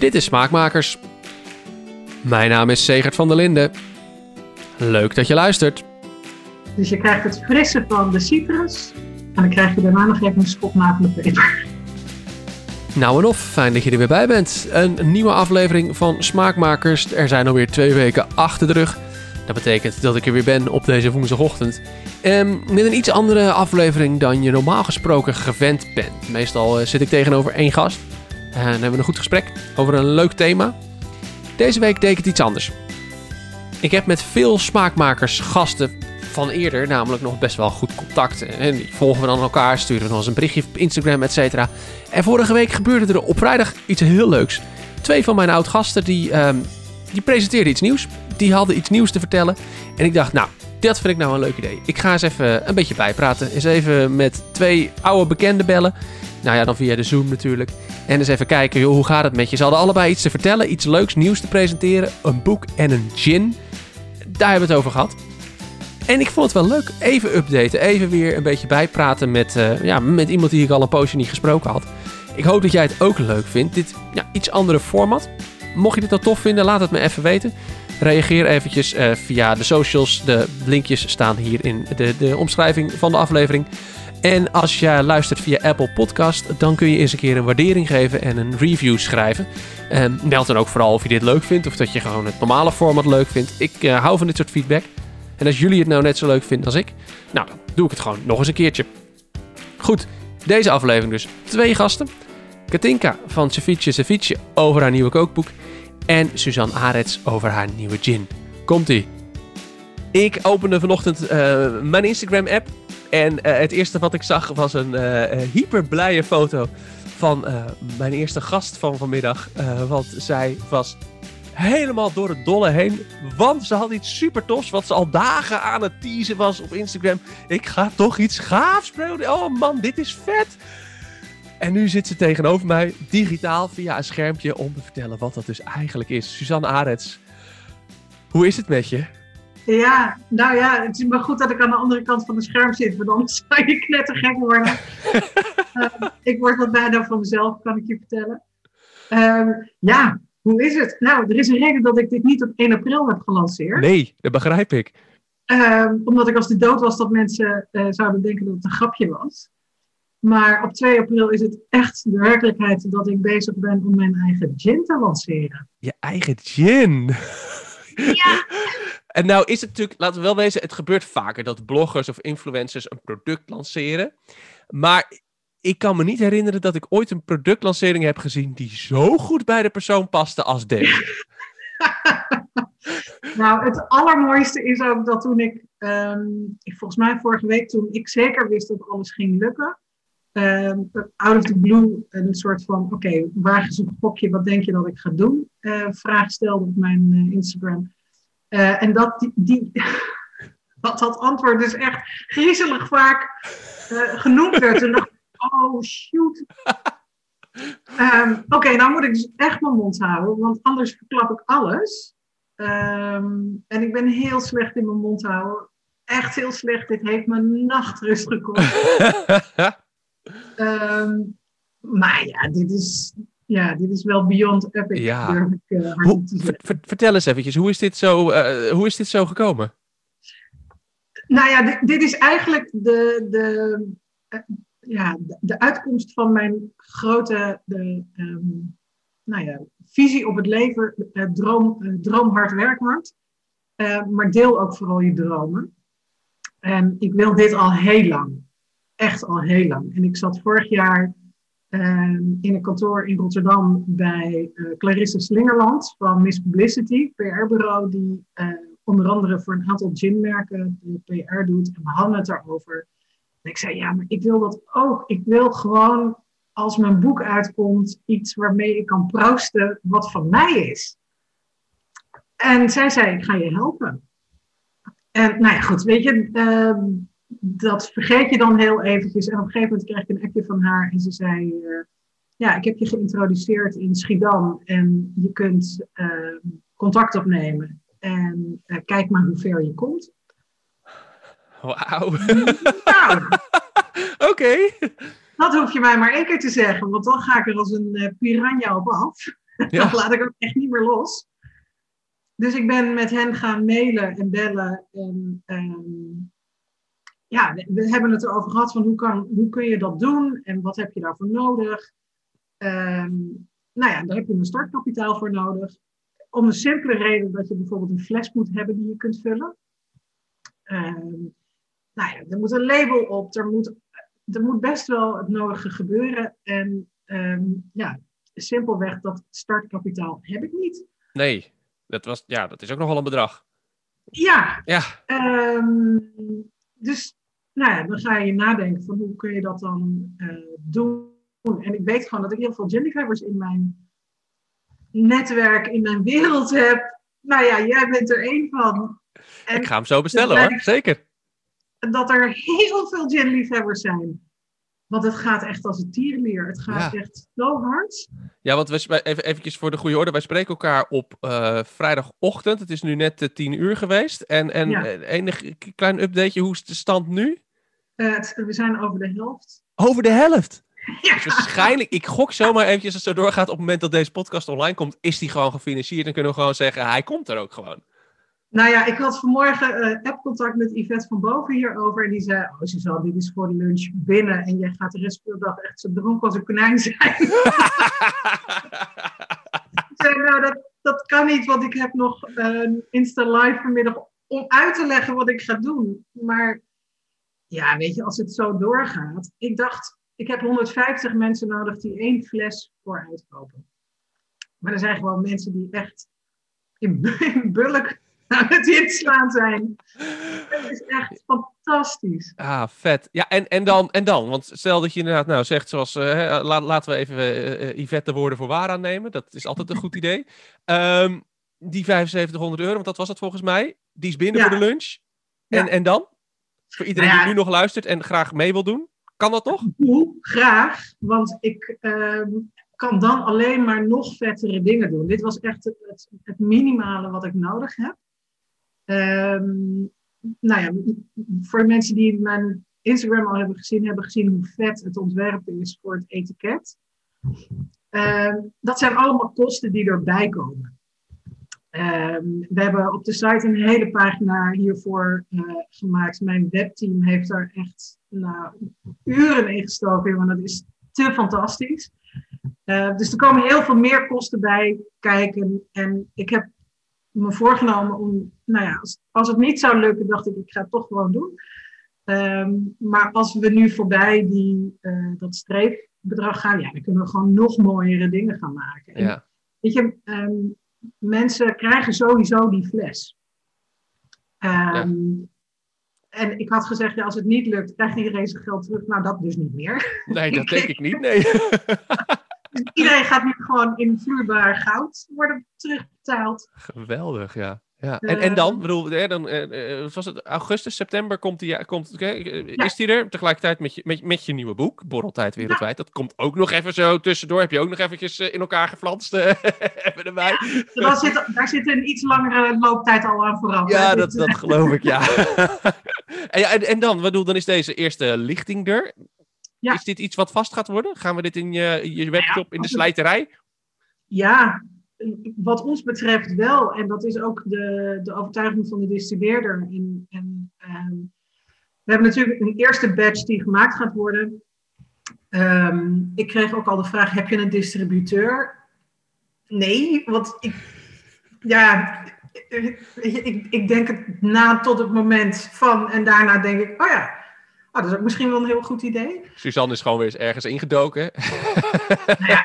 Dit is Smaakmakers. Mijn naam is Segert van der Linden. Leuk dat je luistert. Dus je krijgt het frisse van de citrus. En dan krijg je daarna nog even een schop peper. Nou en of, fijn dat je er weer bij bent. Een nieuwe aflevering van Smaakmakers. Er zijn alweer twee weken achter de rug. Dat betekent dat ik er weer ben op deze woensdagochtend. Um, met een iets andere aflevering dan je normaal gesproken gewend bent. Meestal uh, zit ik tegenover één gast. En hebben we een goed gesprek over een leuk thema. Deze week deed ik het iets anders. Ik heb met veel smaakmakers gasten van eerder namelijk nog best wel goed contact. En die volgen we dan elkaar, sturen we eens een berichtje op Instagram, et cetera. En vorige week gebeurde er op vrijdag iets heel leuks. Twee van mijn oud-gasten die, um, die presenteerden iets nieuws. Die hadden iets nieuws te vertellen. En ik dacht, nou, dat vind ik nou een leuk idee. Ik ga eens even een beetje bijpraten. Eens even met twee oude bekenden bellen. Nou ja, dan via de Zoom natuurlijk. En eens even kijken, hoe gaat het met je? Ze hadden allebei iets te vertellen, iets leuks, nieuws te presenteren. Een boek en een gin. Daar hebben we het over gehad. En ik vond het wel leuk. Even updaten, even weer een beetje bijpraten met, uh, ja, met iemand die ik al een poosje niet gesproken had. Ik hoop dat jij het ook leuk vindt. Dit ja, iets andere format. Mocht je dit nou tof vinden, laat het me even weten. Reageer eventjes uh, via de socials. De linkjes staan hier in de, de omschrijving van de aflevering. En als je luistert via Apple Podcast, dan kun je eens een keer een waardering geven en een review schrijven. En meld dan ook vooral of je dit leuk vindt of dat je gewoon het normale format leuk vindt. Ik uh, hou van dit soort feedback. En als jullie het nou net zo leuk vinden als ik, nou dan doe ik het gewoon nog eens een keertje. Goed, deze aflevering dus twee gasten. Katinka van Ceviche Ceviche over haar nieuwe kookboek. En Suzanne Arets over haar nieuwe gin. Komt-ie. Ik opende vanochtend uh, mijn Instagram-app. En uh, het eerste wat ik zag was een uh, hyper blije foto van mijn eerste gast van vanmiddag. want zij was helemaal door het dolle heen. Want ze had iets super tofs wat ze al dagen aan het teasen was op Instagram. Ik ga toch iets gaafs brengen. Oh man, dit is vet. En nu zit ze tegenover mij, digitaal via een schermpje, om te vertellen wat dat dus eigenlijk is. Suzanne Arets, hoe is het met je? Ja, nou ja, het is maar goed dat ik aan de andere kant van het scherm zit, want anders zou je knettergek worden. uh, ik word wat bijna van mezelf, kan ik je vertellen. Uh, ja, hoe is het? Nou, er is een reden dat ik dit niet op 1 april heb gelanceerd. Nee, dat begrijp ik. Uh, omdat ik als die dood was, dat mensen uh, zouden denken dat het een grapje was. Maar op 2 april is het echt de werkelijkheid dat ik bezig ben om mijn eigen gin te lanceren. Je eigen gin? Ja. En nou is het natuurlijk, laten we wel wezen, het gebeurt vaker dat bloggers of influencers een product lanceren. Maar ik kan me niet herinneren dat ik ooit een productlancering heb gezien die zo goed bij de persoon paste als deze. nou, het allermooiste is ook dat toen ik, um, volgens mij vorige week, toen ik zeker wist dat alles ging lukken, um, out of the blue een soort van, oké, okay, waar is een gokje, wat denk je dat ik ga doen? Uh, vraag stelde op mijn uh, Instagram. Uh, en dat die, die dat, dat antwoord dus echt griezelig vaak genoemd werd. Dacht ik, oh shoot. um, Oké, okay, nou moet ik dus echt mijn mond houden, want anders verklap ik alles. Um, en ik ben heel slecht in mijn mond houden. Echt heel slecht. Dit heeft me nachtrust gekost. um, maar ja, dit is, ja, dit is wel beyond epic. Ja. Durf ik, uh, hoe, ver, vertel eens eventjes, hoe is dit zo, uh, hoe is dit zo gekomen? Nou ja, dit, dit is eigenlijk de, de, uh, ja, de, de, uitkomst van mijn grote de, um, nou ja, visie op het leven. droom, droom hard, werk hard. maar deel ook vooral je dromen. En ik wil dit al heel lang. Echt al heel lang. En ik zat vorig jaar in een kantoor in Rotterdam bij uh, Clarisse Slingerland van Miss Publicity, PR-bureau, die uh, onder andere voor een aantal ginmerken de PR doet. En we hadden het daarover. En ik zei, ja, maar ik wil dat ook. Ik wil gewoon, als mijn boek uitkomt, iets waarmee ik kan proosten wat van mij is. En zij zei, ik ga je helpen. En nou ja, goed, weet je, uh, dat vergeet je dan heel eventjes. En op een gegeven moment kreeg ik een appje van haar en ze zei... Uh, ja, ik heb je geïntroduceerd in Schiedam en je kunt uh, contact opnemen. En uh, kijk maar hoe ver je komt. Wauw. Nou, Oké. Okay. Dat hoef je mij maar één keer te zeggen, want dan ga ik er als een piranha op af. Ja. dan laat ik hem echt niet meer los. Dus ik ben met hen gaan mailen en bellen. En ehm, ja, we, hebben het erover gehad van hoe, kan, hoe kun je dat doen en wat heb je daarvoor nodig. Um, nou ja, daar heb je een startkapitaal voor nodig. Om de simpele reden dat je bijvoorbeeld een fles moet hebben die je kunt vullen. Um, nou ja, er moet een label op, er moet, er moet best wel het nodige gebeuren. En um, ja, simpelweg dat startkapitaal heb ik niet. Nee, dat, was, ja, dat is ook nogal een bedrag. Ja. ja. Dus nou ja, dan ga je nadenken van hoe kun je dat dan uh, doen. En ik weet gewoon dat ik heel veel jellycrabbers in mijn netwerk, in mijn wereld heb. Nou ja, jij bent er één van. En ik ga hem zo bestellen hoor, zeker. Dat er heel veel jellycrabbers zijn. Want het gaat echt als een tierenlier. Het gaat echt zo hard. Ja, want we, even eventjes voor de goede orde. Wij spreken elkaar op uh, vrijdagochtend. Het is nu net uh, tien uur geweest. En, en ja. enig klein updateje. Hoe is de stand nu? We zijn over de helft. Over de helft? Ja. Dus waarschijnlijk, ik gok zomaar eventjes als het zo doorgaat. Op het moment dat deze podcast online komt, is die gewoon gefinancierd. En kunnen we gewoon zeggen, hij komt er ook gewoon. Nou ja, ik had vanmorgen uh, appcontact met Yvette van Boven hierover. En die zei, oh Suzanne, dit is voor de lunch binnen. En jij gaat de rest van de dag echt zo dronken als een konijn zijn. ik zei, nou dat, dat kan niet, want ik heb nog een Insta Live vanmiddag om uit te leggen wat ik ga doen. Maar ja, weet je, als het zo doorgaat. Ik dacht, ik heb 150 mensen nodig die één fles vooruit kopen. Maar er zijn gewoon mensen die echt in, bulk aan het inslaan zijn. Dat is echt fantastisch. Ah, vet. Ja, en, en, dan, en dan? Want stel dat je inderdaad nou zegt zoals... Uh, laten we even uh, Yvette de woorden voor waar aannemen. Dat is altijd een goed idee. Um, die 7500 euro, want dat was het volgens mij. Die is binnen voor de lunch. En, en dan? Voor iedereen nou die nu nog luistert en graag mee wil doen. Kan dat toch? Doe graag, want ik uh, kan dan alleen maar nog vettere dingen doen. Dit was echt het, het, het minimale wat ik nodig heb. Um, nou ja, voor mensen die mijn Instagram al hebben gezien, hebben gezien hoe vet het ontwerp is voor het etiket. Uh, dat zijn allemaal kosten die erbij komen. Um, we hebben op de site een hele pagina hiervoor uh, gemaakt. Mijn webteam heeft daar echt nou, uren in gestoken, want dat is te fantastisch. Uh, dus er komen heel veel meer kosten bij kijken. En ik heb me voorgenomen om, nou ja, als, als het niet zou lukken, dacht ik, ik ga het toch gewoon doen. Um, maar als we nu voorbij die, uh, dat streepbedrag gaan, ja, dan kunnen we gewoon nog mooiere dingen gaan maken. En, ja. Weet je, um, mensen krijgen sowieso die fles. Um, ja. En ik had gezegd, ja, als het niet lukt, krijgt iedereen zijn geld terug. Nou, dat dus niet meer. Nee, dat denk ik niet, nee. dus iedereen gaat nu gewoon in vloeibaar goud worden terugbetaald. Geweldig, ja. Ja. En, en dan, bedoel, hè, dan uh, was het augustus, september komt die, komt, okay, is die er tegelijkertijd met je, met, met je nieuwe boek, Borreltijd Wereldwijd. Ja. Dat komt ook nog even zo tussendoor. Heb je ook nog eventjes in elkaar geflanst erbij. Daar, zit, daar zit een iets langere looptijd al aan vooraf. Ja, dat, dat geloof ik, ja. en, ja en, en dan, bedoel, dan is deze eerste lichting er. Is dit iets wat vast gaat worden? Gaan we dit in je, je webshop, in de slijterij? Ja, wat ons betreft wel. En dat is ook de, de overtuiging van de distribueerder. En, en um, we hebben natuurlijk een eerste batch die gemaakt gaat worden. Um, ik kreeg ook al de vraag: heb je een distributeur? Nee, want ik, ja, ik, ik denk het na tot het moment van en daarna denk ik: oh ja, oh, dat is ook misschien wel een heel goed idee. Suzanne is gewoon weer eens ergens ingedoken. Nou ja,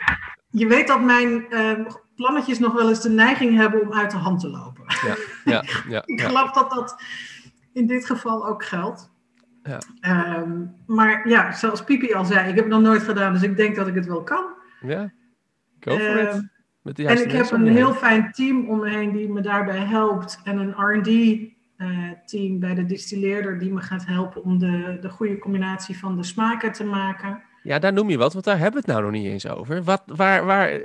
je weet dat mijn um, plannetjes nog wel eens de neiging hebben om uit de hand te lopen. Ja, ja, ja, ik geloof dat dat in dit geval ook geldt. Ja. Um, maar ja, zoals Pipi al zei, ik heb het nog nooit gedaan, dus ik denk dat ik het wel kan. Ja, go for uh, it. Met en ik heb een heel fijn team om me heen die me daarbij helpt. En een R&D uh, team bij de distilleerder die me gaat helpen om de, de goede combinatie van de smaken te maken. Ja, daar noem je wat, want daar hebben we het nou nog niet eens over. Wat, waar, waar,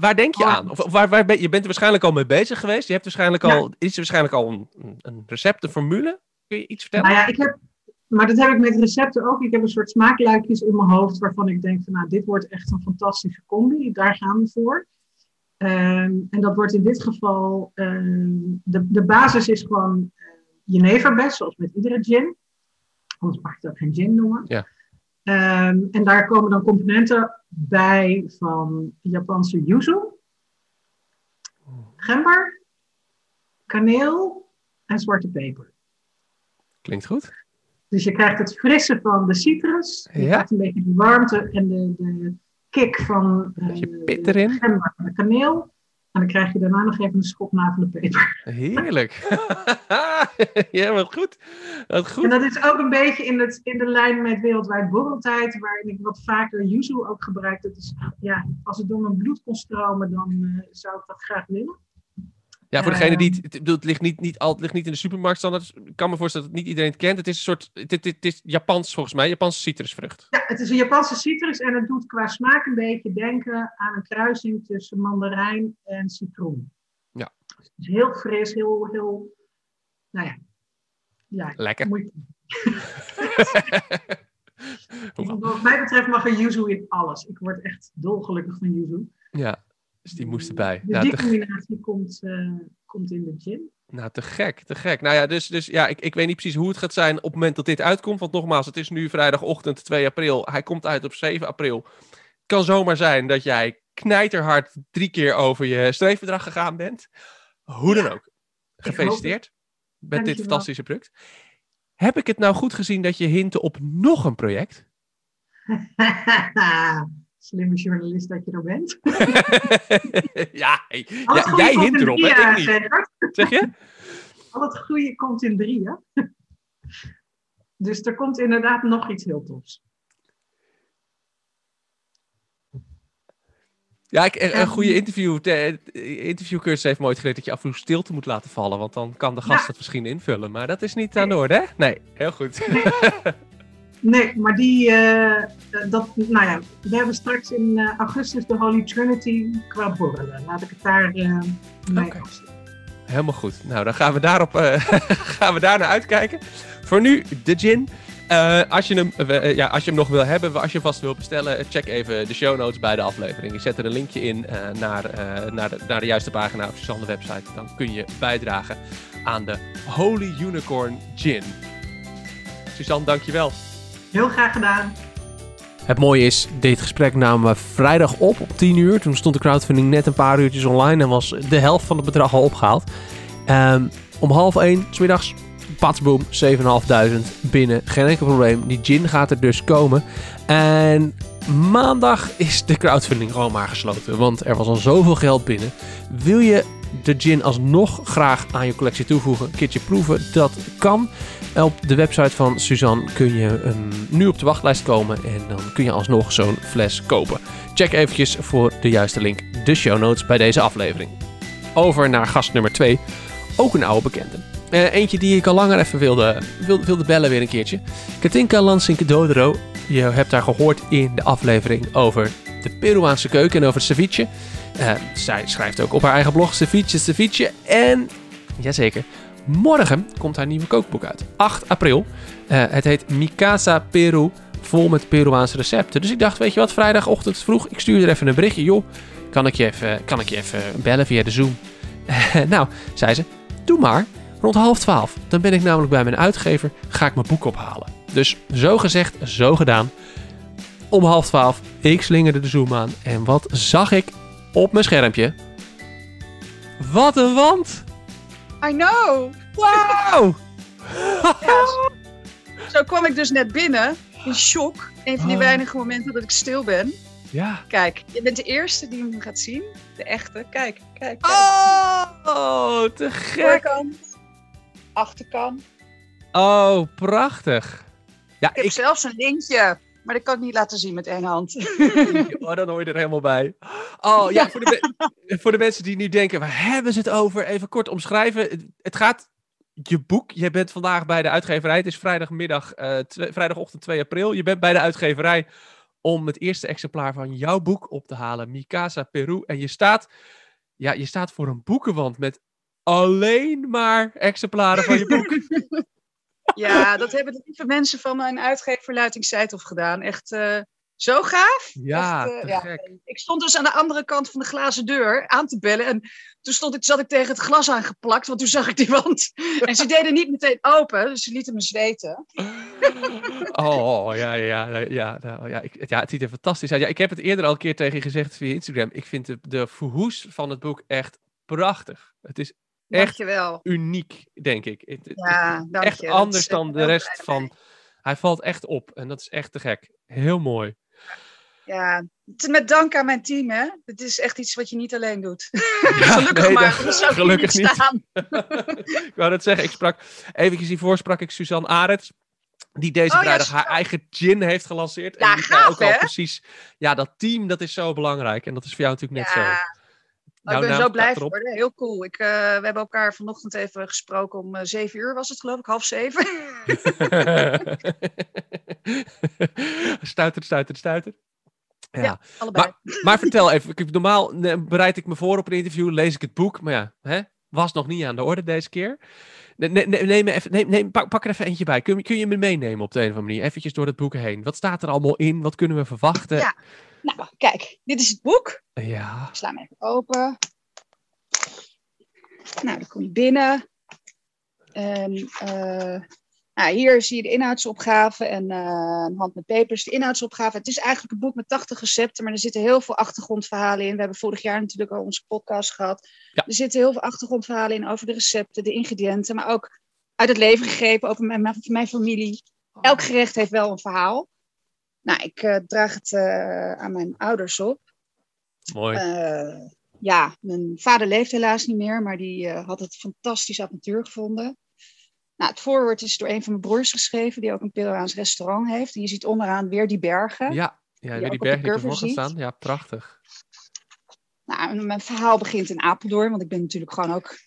waar denk je oh. aan? Of waar, waar ben, je bent er waarschijnlijk al mee bezig geweest. Je hebt waarschijnlijk al, ja. is er waarschijnlijk al een, een recept, een formule? Kun je iets vertellen? Nou ja, ik heb, maar dat heb ik met recepten ook. Ik heb een soort smaakluikjes in mijn hoofd waarvan ik denk van, nou, dit wordt echt een fantastische combi. Daar gaan we voor. Ehm, en dat wordt in dit geval, ehm, de, de basis is gewoon uh, jeneverbes, zoals met iedere gin. Anders mag je het ook geen gin noemen. Ja. Ehm, en daar komen dan componenten bij van Japanse yuzu, gember, kaneel en zwarte peper. Klinkt goed. Dus je krijgt het frisse van de citrus. Je Ja. krijgt een beetje de warmte en de, de kick van eh, Beetje pit erin. de gember en de kaneel. En dan krijg je daarna nog even een schop na van de peper. Heerlijk. ja, wat goed. Wat goed. En dat is ook een beetje in, het, in de lijn met Wereldwijd Borreltijd, waarin ik wat vaker yuzu ook gebruik. Dat is, ja, als het door mijn bloed kon stromen, dan eh, zou ik dat graag willen. Ja, voor degene die Ehm. het, het, het ligt niet, niet, al, het ligt niet in de supermarkt standaard. Ik kan me voorstellen dat niet iedereen het kent. Het is een soort, het, het, het is Japans volgens mij, Japanse citrusvrucht. Ja, het is een Japanse citrus en het doet qua smaak een beetje denken aan een kruising tussen mandarijn en citroen. Ja. Dus het is heel fris, heel, heel, nou ja. Ja, Lekker. moet Wat mij betreft mag er yuzu in alles. Ik word echt dolgelukkig van yuzu. ja, dus die moest erbij. Dus Nou, die te, combinatie komt, eh, komt in de gin. nou, te gek, te gek. Nou ja, dus, dus ja, ik, ik weet niet precies hoe het gaat zijn op het moment dat dit uitkomt. Want nogmaals, het is nu vrijdagochtend 2 april. Hij komt uit op 7 april. Het kan zomaar zijn dat jij knijterhard drie keer over je streefbedrag gegaan bent. Hoe dan ook. Gefeliciteerd met dit fantastische product. Heb ik het nou goed gezien dat je hinten op nog een project? Slimme journalist dat je er bent. ja, jij hint in erop, drie, hè? Ik niet. Gerard. Zeg je? Al het goede komt in drie, hè? Dus er komt inderdaad nog iets heel tofs. Ja, ik, een, goede interview, interviewcursus heeft me ooit geleerd dat je af en toe stilte moet laten vallen. Want dan kan de gast Ja. het misschien invullen. Maar dat is niet aan de orde, hè? Nee, heel goed. Nee, maar die, eh, eh, dat, nou ja, we hebben straks in eh, augustus de Holy Trinity qua borrelen. Laat ik het daar mee afsluiten. Helemaal goed. Nou, dan gaan we, daarop, gaan we daar naar uitkijken. Voor nu, de gin. Als, je hem, ja, als je hem nog wil hebben, als je hem vast wil bestellen, check even de show notes bij de aflevering. Ik zet er een linkje in naar, naar, de, naar de juiste pagina op Suzanne website. Dan kun je bijdragen aan de Holy Unicorn Gin. Suzanne, dankjewel. Heel graag gedaan. Het mooie is, dit gesprek namen we vrijdag op op 10 uur. Toen stond de crowdfunding net een paar uurtjes online en was de helft van het bedrag al opgehaald. Ehm, om half 1, smiddags, patsboom, 7.500 binnen. Geen enkel probleem. Die gin gaat er dus komen. En maandag is de crowdfunding gewoon maar gesloten. Want er was al zoveel geld binnen. Wil je de gin alsnog graag aan je collectie toevoegen? Een keertje proeven? Dat kan. Op de website van Suzanne kun je ehm, nu op de wachtlijst komen en dan kun je alsnog zo'n fles kopen. Check eventjes voor de juiste link de show notes bij deze aflevering. Over naar gast nummer 2, ook een oude bekende. Eh, eentje die ik al langer even wilde, wilde, wilde bellen weer een keertje. Katinka Lansink Dodero. Je hebt haar gehoord in de aflevering over de Peruaanse keuken en over ceviche. Eh, zij schrijft ook op haar eigen blog ceviche, ceviche. En, jazeker, Morgen komt haar nieuwe kookboek uit. 8 april. Eh, het heet Mikasa Peru. Vol met Peruaanse recepten. Dus ik dacht, weet je wat, vrijdagochtend vroeg. Ik stuur er even een berichtje. Joh, kan ik je even, kan ik je even bellen via de Zoom? nou, zei ze, doe maar. Rond half twaalf. Dan ben ik namelijk bij mijn uitgever. Ga ik mijn boek ophalen. Dus zo gezegd, zo gedaan. Om half twaalf. Ik slingerde de Zoom aan. En wat zag ik op mijn schermpje? Wat een wand! I know. Wauw! Ja, zo kwam ik dus net binnen. In shock. Een van die Oh. weinige momenten dat ik stil ben. Ja. Kijk, je bent de eerste die hem gaat zien. De echte. Kijk, kijk. kijk. Oh, te gek. Voorkant. Achterkant. Oh, prachtig. Ja, Ik heb ik, zelfs een linkje. Maar dat kan ik niet laten zien met één hand. oh, dan hoor je er helemaal bij. Oh, ja, voor de, voor de mensen die nu denken, waar hebben ze het over? Even kort omschrijven. Het, gaat, je boek, je bent vandaag bij de uitgeverij. Het is vrijdagmiddag, eh, vrijdagochtend 2 april. Je bent bij de uitgeverij om het eerste exemplaar van jouw boek op te halen. Mikasa Peru. En je staat, ja, je staat voor een boekenwand met alleen maar exemplaren van je boek. Ja, dat hebben de lieve mensen van mijn uitgever Luiting Seithof gedaan. Echt eh, Zo gaaf. Ja, Echt, eh, ja. gek. Ik stond dus aan de andere kant van de glazen deur aan te bellen. En toen stond ik, zat ik tegen het glas aangeplakt, want toen zag ik die wand. En ze deden niet meteen open, dus ze lieten me zweten. Oh, ja, ja, ja, ja, nou, ja, ik, ja, het ziet er fantastisch uit. Ja, ik heb het eerder al een keer tegen je gezegd via Instagram. Ik vind de, de verhoes van het boek echt prachtig. Het is Echt? Dankjewel. uniek, denk ik. Het, Ja, is dank echt. Dat anders dan de rest van... Hij valt echt op en dat is echt te gek. Heel mooi. Ja, met dank aan mijn team, hè. Het is echt iets wat je niet alleen doet. Ja, Gelukkig nee, maar, dat- zou gelukkig niet. staan. ik wou net zeggen, ik sprak eventjes hiervoor sprak ik Suzanne Arends. Die deze Oh, ja, vrijdag haar eigen gin heeft gelanceerd. Ja, en die zei gaaf, ook al precies. Ja, dat team dat is zo belangrijk. En dat is voor jou natuurlijk net zo. Jouw ik ben zo blij voor. Heel cool. Ik, eh, we hebben elkaar vanochtend even gesproken om eh, zeven uur, was het geloof ik, half zeven. stuiter, stuiter, stuiter. Ja. Ja. Allebei. Maar vertel even, ik, normaal bereid ik me voor op een interview, lees ik het boek. Maar ja, hè, was nog niet aan de orde deze keer. Ne- ne- ne- neem, me even, neem, neem, pak, pak er even eentje bij. Kun, je- kun je me meenemen op de een of andere manier? Eventjes door het boek heen. Wat staat er allemaal in? Wat kunnen we verwachten? Ja. Nou, kijk, dit is het boek. Ja. Ik sla hem even open. Nou, dan kom je binnen. En, eh, nou, hier zie je de inhoudsopgave en eh, een hand met papers. De inhoudsopgave. Het is eigenlijk een boek met 80 recepten, maar er zitten heel veel achtergrondverhalen in. We hebben vorig jaar natuurlijk al onze podcast gehad. Ja. Er zitten heel veel achtergrondverhalen in over de recepten, de ingrediënten, maar ook uit het leven gegrepen over mijn, mijn, mijn familie. Elk gerecht heeft wel een verhaal. Nou, ik eh, draag het eh, aan mijn ouders op. Mooi. Eh, ja, mijn vader leeft helaas niet meer, maar die had het fantastisch avontuur gevonden. Nou, het voorwoord is door een van mijn broers geschreven, die ook een Peruaans restaurant heeft. En je ziet onderaan weer die bergen. ja, ja, weer die op de berg die ervoor staan. Ja, prachtig. Nou, mijn verhaal begint in Apeldoorn, want ik ben natuurlijk gewoon ook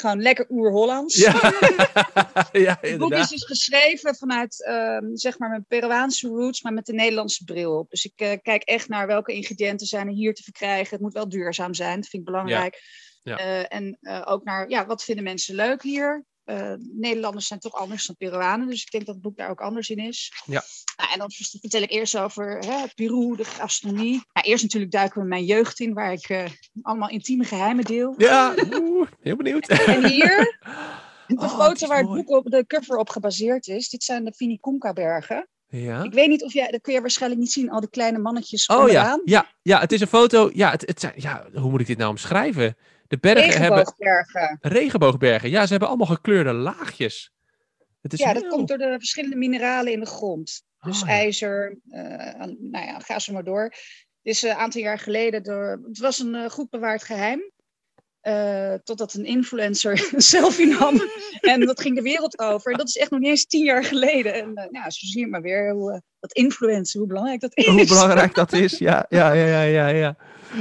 gewoon lekker oer-Hollands. Ja, ja Het boek is dus geschreven vanuit ehm, zeg maar mijn Peruaanse roots, maar met de Nederlandse bril op. Dus ik eh, kijk echt naar welke ingrediënten zijn er hier te verkrijgen. Het moet wel duurzaam zijn, dat vind ik belangrijk. Ja. Eh, en eh, ook naar ja, wat vinden mensen leuk hier. Eh, Nederlanders zijn toch anders dan Peruanen, dus ik denk dat het boek daar ook anders in is. Ja. Nou, en dan vertel ik eerst over hè, Peru, de gastronomie. Nou, eerst natuurlijk duiken we mijn jeugd in, waar ik eh, allemaal intieme geheimen deel. Ja, oeh, heel benieuwd. En hier, de Oh, foto is waar het boek op de cover op gebaseerd is, dit zijn de Vinicunca-bergen. Ja. Ik weet niet of jij, dat kun je waarschijnlijk niet zien, al die kleine mannetjes Oh ja, onderaan. ja, ja, het is een foto. Ja, het, het zijn, ja, hoe moet ik dit nou omschrijven? De bergen hebben Regenboogbergen. regenboogbergen. Ja, ze hebben allemaal gekleurde laagjes. Het is Ja, dat komt door de verschillende mineralen in de grond. Dus Oh, ja. ijzer, eh, nou ja, ga zo maar door. Het is een aantal jaar geleden, door, het was een eh, goed bewaard geheim. Eh, totdat een influencer een selfie nam. en dat ging de wereld over. En dat is echt nog niet eens tien jaar geleden. En uh, ja, zo zie je maar weer hoe, uh, dat influencer, hoe belangrijk dat is. Hoe belangrijk dat is, ja, ja, ja, ja, ja. ja.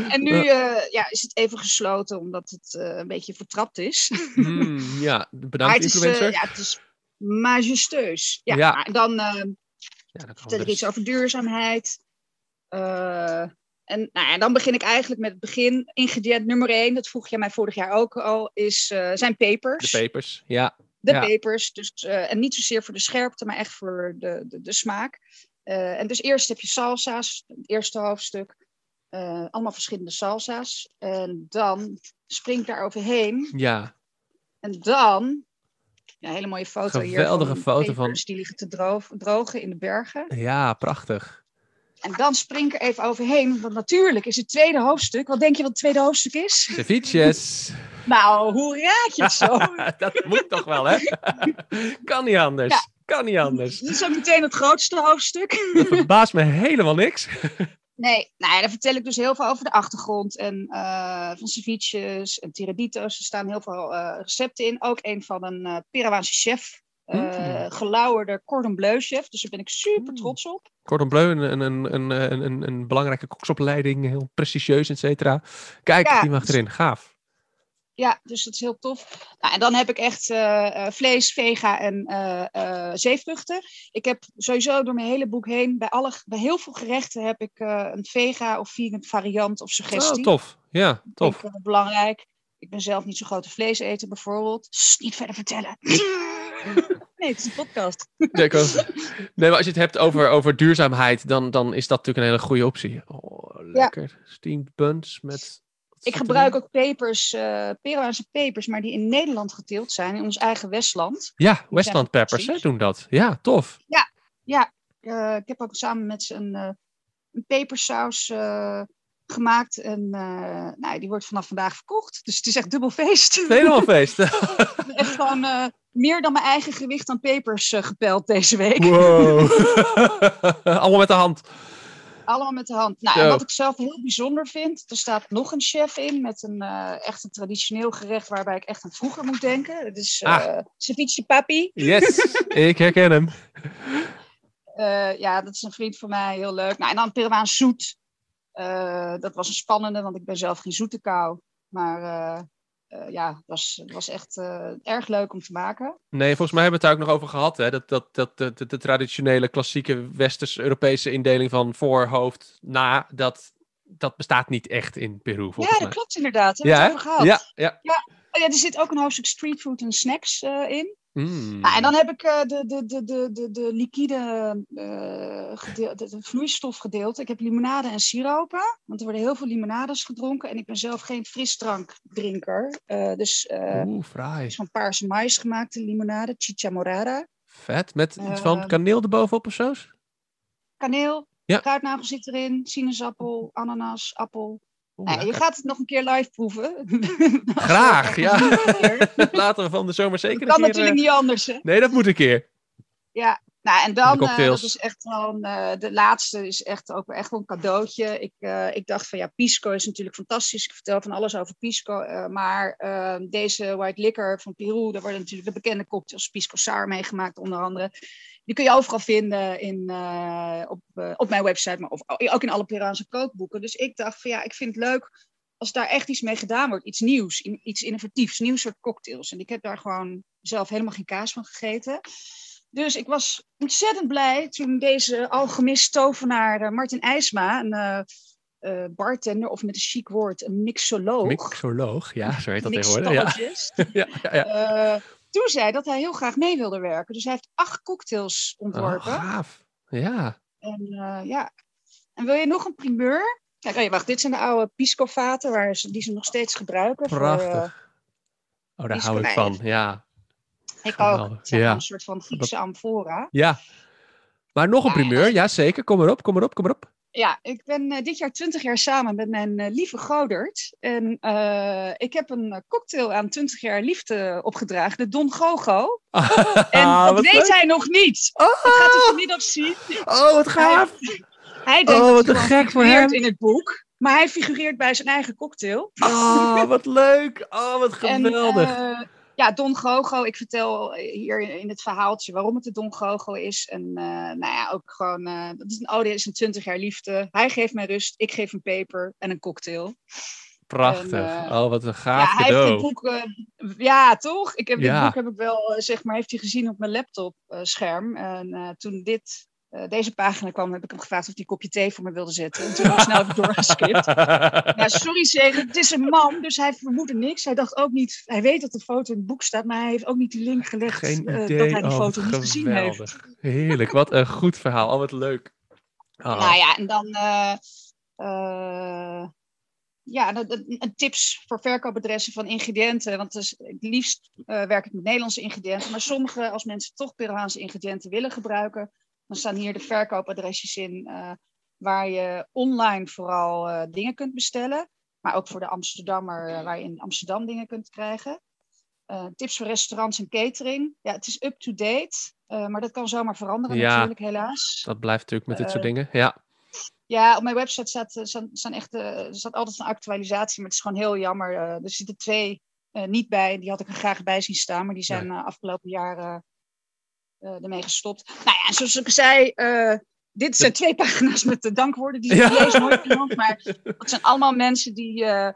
En nu uh, ja, is het even gesloten, omdat het uh, een beetje vertrapt is. Mm, ja, bedankt het is, influencer. ja, het is majestueus. Ja, Ja. maar dan ja, vertel kan ik dus- iets over duurzaamheid. Eh, en nou ja, dan begin ik eigenlijk met het begin. Ingrediënt nummer één, dat vroeg jij mij vorig jaar ook al, is, uh, zijn pepers. De pepers, ja. De ja. pepers. Dus, uh, en niet zozeer voor de scherpte, maar echt voor de, de, de smaak. Uh, en dus eerst heb je salsa's, het eerste hoofdstuk. Allemaal verschillende salsa's. En dan spring ik daar overheen. Ja, En dan, ja, een hele mooie foto hier. Geweldige foto van- Die liggen te dro- drogen in de bergen. ja, prachtig. En dan spring ik er even overheen. Want natuurlijk is het tweede hoofdstuk. Wat denk je wat het tweede hoofdstuk is? Ceviches. Nou, hoe raad je het zo? dat moet toch wel, hè? kan niet anders. Ja. Kan niet anders. Dit is ook meteen het grootste hoofdstuk. Dat verbaast me helemaal niks. Nee, nou ja, daar vertel ik dus heel veel over de achtergrond en uh, van ceviches en tiraditos. Er staan heel veel uh, recepten in. Ook een van een uh, Peruaanse chef, Mm. gelauwerde cordon bleu chef. Dus daar ben ik super Mm. trots op. Cordon Bleu, een, een, een, een, een, belangrijke koksopleiding, heel prestigieus, et cetera. Kijk, Ja, die mag dus- erin. Gaaf. Ja, dus dat is heel tof. Nou, en dan heb ik echt uh, vlees, vega en uh, zeevruchten. Ik heb sowieso door mijn hele boek heen, bij, alle, bij heel veel gerechten heb ik een vega of vegan variant of suggestie. Oh, tof. Ja, tof. Ik, belangrijk. Ik ben zelf niet zo'n grote vleeseter bijvoorbeeld. Sst, niet verder vertellen. Nee, het is een podcast. Nee, nee, maar als je het hebt over, over duurzaamheid, dan, dan is dat natuurlijk een hele goede optie. Oh, lekker. Steamed buns met... Ik gebruik ook pepers, eh Peruaanse pepers, maar die in Nederland geteeld zijn, in ons eigen Westland. Ja, Westland Peppers hè, doen dat. Ja, tof. Eh, ik heb ook samen met ze een, eh, een pepersaus gemaakt. En eh, nou, die wordt vanaf vandaag verkocht. Dus het is echt dubbel feest. Helemaal feest. echt gewoon meer dan mijn eigen gewicht aan pepers eh, gepeld deze week. wow. Allemaal met de hand. Allemaal met de hand. Nou, en wat ik zelf heel bijzonder vind, er staat nog een chef in met een eh, echt een traditioneel gerecht waarbij ik echt aan vroeger moet denken. Dat is eh Ah. ceviche papi. Yes, ik herken hem. Eh, ja, dat is een vriend van mij, heel leuk. Nou, en dan Peruaans zoet. Eh, dat was een spannende, want ik ben zelf geen zoete kou. Maar eh, ja, was, was echt eh, erg leuk om te maken. Nee, volgens mij hebben we het daar ook nog over gehad. Hè? Dat, dat, dat, de, de, de traditionele, klassieke Westers-Europese indeling van voor, hoofd, na, dat, dat bestaat niet echt in Peru, Ja, dat mij. klopt inderdaad. Ja, hebben we het over gehad. ja, ja. Oh, ja, er zit ook een hoofdstuk streetfood en snacks eh, in. Mm. Nou, en dan heb ik eh, de, de, de, de, de, de liquide eh, gedeel- de, de vloeistof gedeeld. Ik heb limonade en siropen. Want er worden heel veel limonades gedronken. En ik ben zelf geen frisdrankdrinker. Eh dus eh Oeh, fraai. is van paarse mais gemaakte limonade. Chicha morada. Vet. Met iets van Ehm, kaneel erbovenop of zo? Kaneel. Ja. Kruidnagel zit erin. Sinaasappel. Ananas. Appel. Nou, je gaat het nog een keer live proeven. Graag, ja. Laten we van de zomer zeker Dat een kan keer... natuurlijk eh, niet anders. Hè? Nee, dat moet een keer. Ja, nou en dan, eh, dat is echt een, eh, de laatste is echt ook echt wel een cadeautje. Ik, eh, ik dacht van ja, Pisco is natuurlijk fantastisch. Ik vertel van alles over Pisco. maar eh, deze white liquor van Peru, daar worden natuurlijk de bekende cocktails Pisco Sour meegemaakt onder andere. Die kun je overal vinden in, op, op mijn website, maar of, ook in alle Peruaanse kookboeken. Dus ik dacht van ja, ik vind het leuk als daar echt iets mee gedaan wordt. Iets nieuws, iets innovatiefs, nieuw soort cocktails. En ik heb daar gewoon zelf helemaal geen kaas van gegeten. Dus ik was ontzettend blij toen deze alchemist tovenaar eh, Martin IJsma, een eh, eh, bartender, of met een chic woord, een mixoloog. Mixoloog, ja, zo heet dat tegenwoordig. Ja. Ja, ja, ja. toen zei dat hij heel graag mee wilde werken. Dus hij heeft acht cocktails Oh, ontworpen. gaaf. Ja. En ja. En wil je nog een primeur? Kijk, oh ja, wacht, dit zijn de oude pisco-vaten waar ze, die ze nog steeds gebruiken. voor, Prachtig. Oh, daar hou ik van. Ja. Ik ook. Geweldig, ja. een soort van Griekse amfora. Ja. Maar nog een primeur. Ja, zeker. Kom erop, kom erop, kom erop. Ja, ik ben eh, dit jaar 20 jaar samen met mijn eh, lieve Godert. En eh, ik heb een cocktail aan 20 jaar liefde opgedragen, de Don Gogo. En Ah, dat weet leuk. hij nog niet. Oh, Dat gaat hij vanmiddag zien. oh, wat gaaf. Hij denkt Oh, dat wat hij een gek voor hem. in het boek. Maar hij figureert bij zijn eigen cocktail. Oh, wat leuk. Oh, wat geweldig. Ja, Don Gogo. Ik vertel hier in het verhaaltje waarom het de Don Gogo is. En eh, nou ja, ook gewoon, eh, dat is een ode is een 20 jaar liefde. Hij geeft mij rust, ik geef een peper en een cocktail. Prachtig. en, eh, oh, wat een gaaf ja, hij heeft dit cadeau. boek, ja, toch? Ik heb Ja. dit boek heb ik wel, zeg maar, heeft hij gezien op mijn laptopscherm. en eh, toen dit, eh, deze pagina kwam, heb ik hem gevraagd of hij een kopje thee voor me wilde zetten. En toen heb ik snel even doorgeskipt. Ja, sorry zeg, het is een man, dus hij vermoedde niks. Hij dacht ook niet, hij weet dat de foto in het boek staat, maar hij heeft ook niet die link gelegd Geen eh, dat hij die oh, foto niet gezien heeft. Heerlijk. Wat een goed verhaal. Oh, wat leuk. Oh. Nou ja, en dan eh, ja, de- de- een tips voor verkoopadressen van ingrediënten. Want dus, het liefst werk ik met Nederlandse ingrediënten. Maar sommige, als mensen toch Peruaanse ingrediënten willen gebruiken, dan staan hier de verkoopadresjes in eh, waar je online vooral eh, dingen kunt bestellen. Maar ook voor de Amsterdammer, eh, waar je in Amsterdam dingen kunt krijgen. Tips voor restaurants en catering. Ja, het is up-to-date, maar dat kan zomaar veranderen Ja. natuurlijk, helaas. Dat blijft natuurlijk met dit soort dingen. Ja. Ja, op mijn website staat, staan, staan echt, er staat altijd een actualisatie, maar het is gewoon heel jammer. er zitten twee niet bij, die had ik er graag bij zien staan, maar die zijn afgelopen jaar ermee gestopt. Nou ja, zoals ik zei, eh, dit zijn twee pagina's met de dankwoorden, die Ja. lees nooit maar dat zijn allemaal mensen die, eh,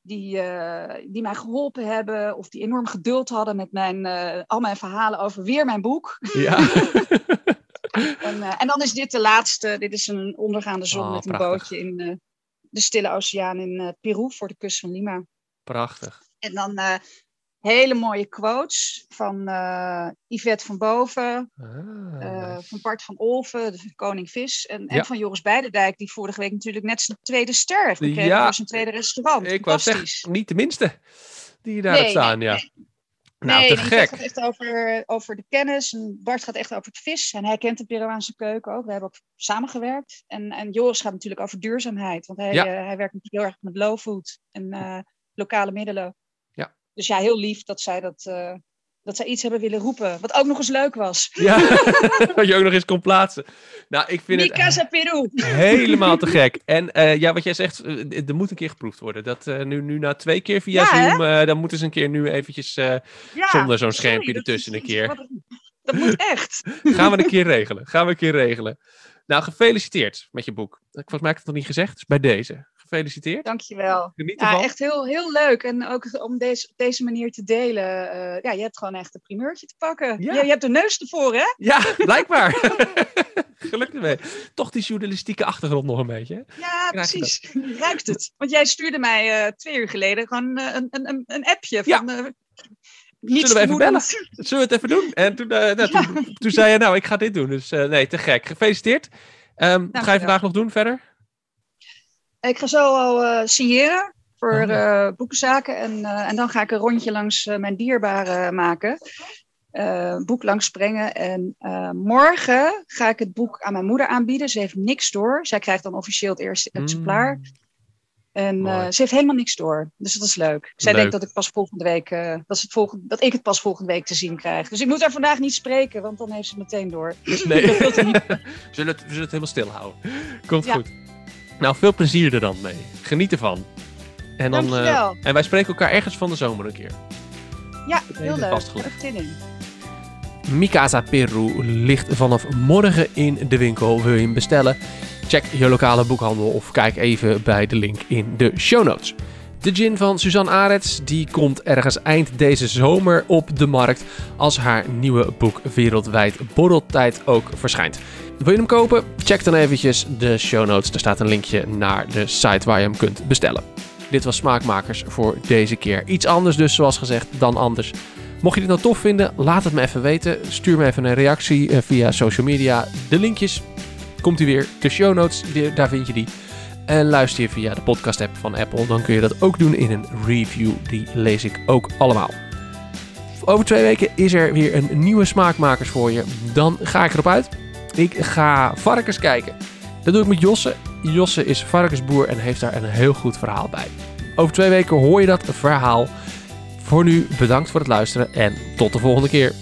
die, eh, die mij geholpen hebben of die enorm geduld hadden met mijn, eh, al mijn verhalen over weer mijn boek. ja. En, eh, en dan is dit de laatste. Dit is een ondergaande zon Oh, met een bootje in eh, de Stille Oceaan in eh, Peru voor de kust van Lima. Prachtig. En dan, eh, hele mooie quotes van uh, Yvette van Boven, Ah, van Bart van Olven, de koning vis, en, en Ja. van Joris Beidendijk, die vorige week natuurlijk net zijn tweede ster heeft gekregen Ja. voor zijn tweede restaurant. ik Fantastisch. zeggen, niet de minste die daar Nee, staan, nee, ja. nee. Nou, nee, te gek. gaat echt over, over de kennis. En Bart gaat echt over het vis. En hij kent de Peruaanse keuken ook. We hebben ook samengewerkt. En, en Joris gaat natuurlijk over duurzaamheid. Want hij, Ja. eh, hij werkt natuurlijk heel erg met low food en eh, lokale middelen. Dus ja, heel lief dat zij, dat, eh, dat zij iets hebben willen roepen. Wat ook nog eens leuk was. Ja, wat je ook nog eens kon plaatsen. Nou, ik vind Mi het Peru. helemaal te gek. En eh, ja, wat jij zegt, eh, er moet een keer geproefd worden. Dat nu, nu na twee keer via Ja? Zoom, eh, dan moeten ze een keer nu eventjes... Ja, Zonder zo'n schermpje ertussen een keer. wat- Dat moet echt. gaan we een keer regelen. Gaan we een keer regelen. Nou, gefeliciteerd met je boek. Volgens mij heb ik het nog niet gezegd, dus bij deze. Gefeliciteerd. Dankjewel. Geniet Ja, echt heel, heel leuk. En ook om deze, op deze manier te delen. eh, ja, je hebt gewoon echt een primeurtje te pakken. Ja. Je, je hebt de neus ervoor, hè? Ja, blijkbaar. Gelukkig ermee. Toch die journalistieke achtergrond nog een beetje. hè? Ja, Krijg precies. Je ruikt het. Want jij stuurde mij eh, twee uur geleden gewoon eh, een, een, een, appje van... niets Zullen we even bellen? Zullen we het even doen? En toen, nou, toen, toen zei je, nou, ik ga dit doen. Dus nee, te gek. Gefeliciteerd. Ehm, wat ga je vandaag nog doen verder? Ik ga zo al eh, signeren voor eh, boekenzaken. En, eh, en dan ga ik een rondje langs mijn dierbaren maken. Boek langs brengen. En morgen ga ik het boek aan mijn moeder aanbieden. Ze heeft niks door. Zij krijgt dan officieel het eerste exemplaar. En Mm. Mooi. eh, ze heeft helemaal niks door. Dus dat is leuk. Zij Leuk. denkt dat ik pas volgende week, dat, het volgende, dat ik het pas volgende week te zien krijg. Dus ik moet haar vandaag niet spreken, want dan heeft ze het meteen door. Nee. We, zullen het, we zullen het helemaal stilhouden. Komt Ja. goed. Nou, veel plezier er dan mee. Geniet ervan. En, dan, eh, Dankjewel. en wij spreken elkaar ergens van de zomer een keer. Ja, heel leuk. vastgelegd. Er in. Mikasa Peru ligt vanaf morgen in de winkel. Wil je hem bestellen? Check je lokale boekhandel of kijk even bij de link in de show notes. De gin van Suzanne Arets die komt ergens eind deze zomer op de markt als haar nieuwe boek Wereldwijd Borreltijd ook verschijnt. Wil je hem kopen? Check dan eventjes de show notes. Er staat een linkje naar de site waar je hem kunt bestellen. Dit was Smaakmakers voor deze keer. Iets anders dus, zoals gezegd, dan anders. Mocht je dit nou tof vinden, laat het me even weten. Stuur me even een reactie eh, via social media. De linkjes komt u weer. De show notes, daar vind je die. En luister je via de podcast app van Apple, dan kun je dat ook doen in een review. Die lees ik ook allemaal. Over twee weken is er weer een nieuwe smaakmakers voor je. Dan ga ik erop uit. Ik ga varkens kijken. Dat doe ik met Josse. Josse is varkensboer en heeft daar een heel goed verhaal bij. Over twee weken hoor je dat verhaal. Voor nu bedankt voor het luisteren en tot de volgende keer.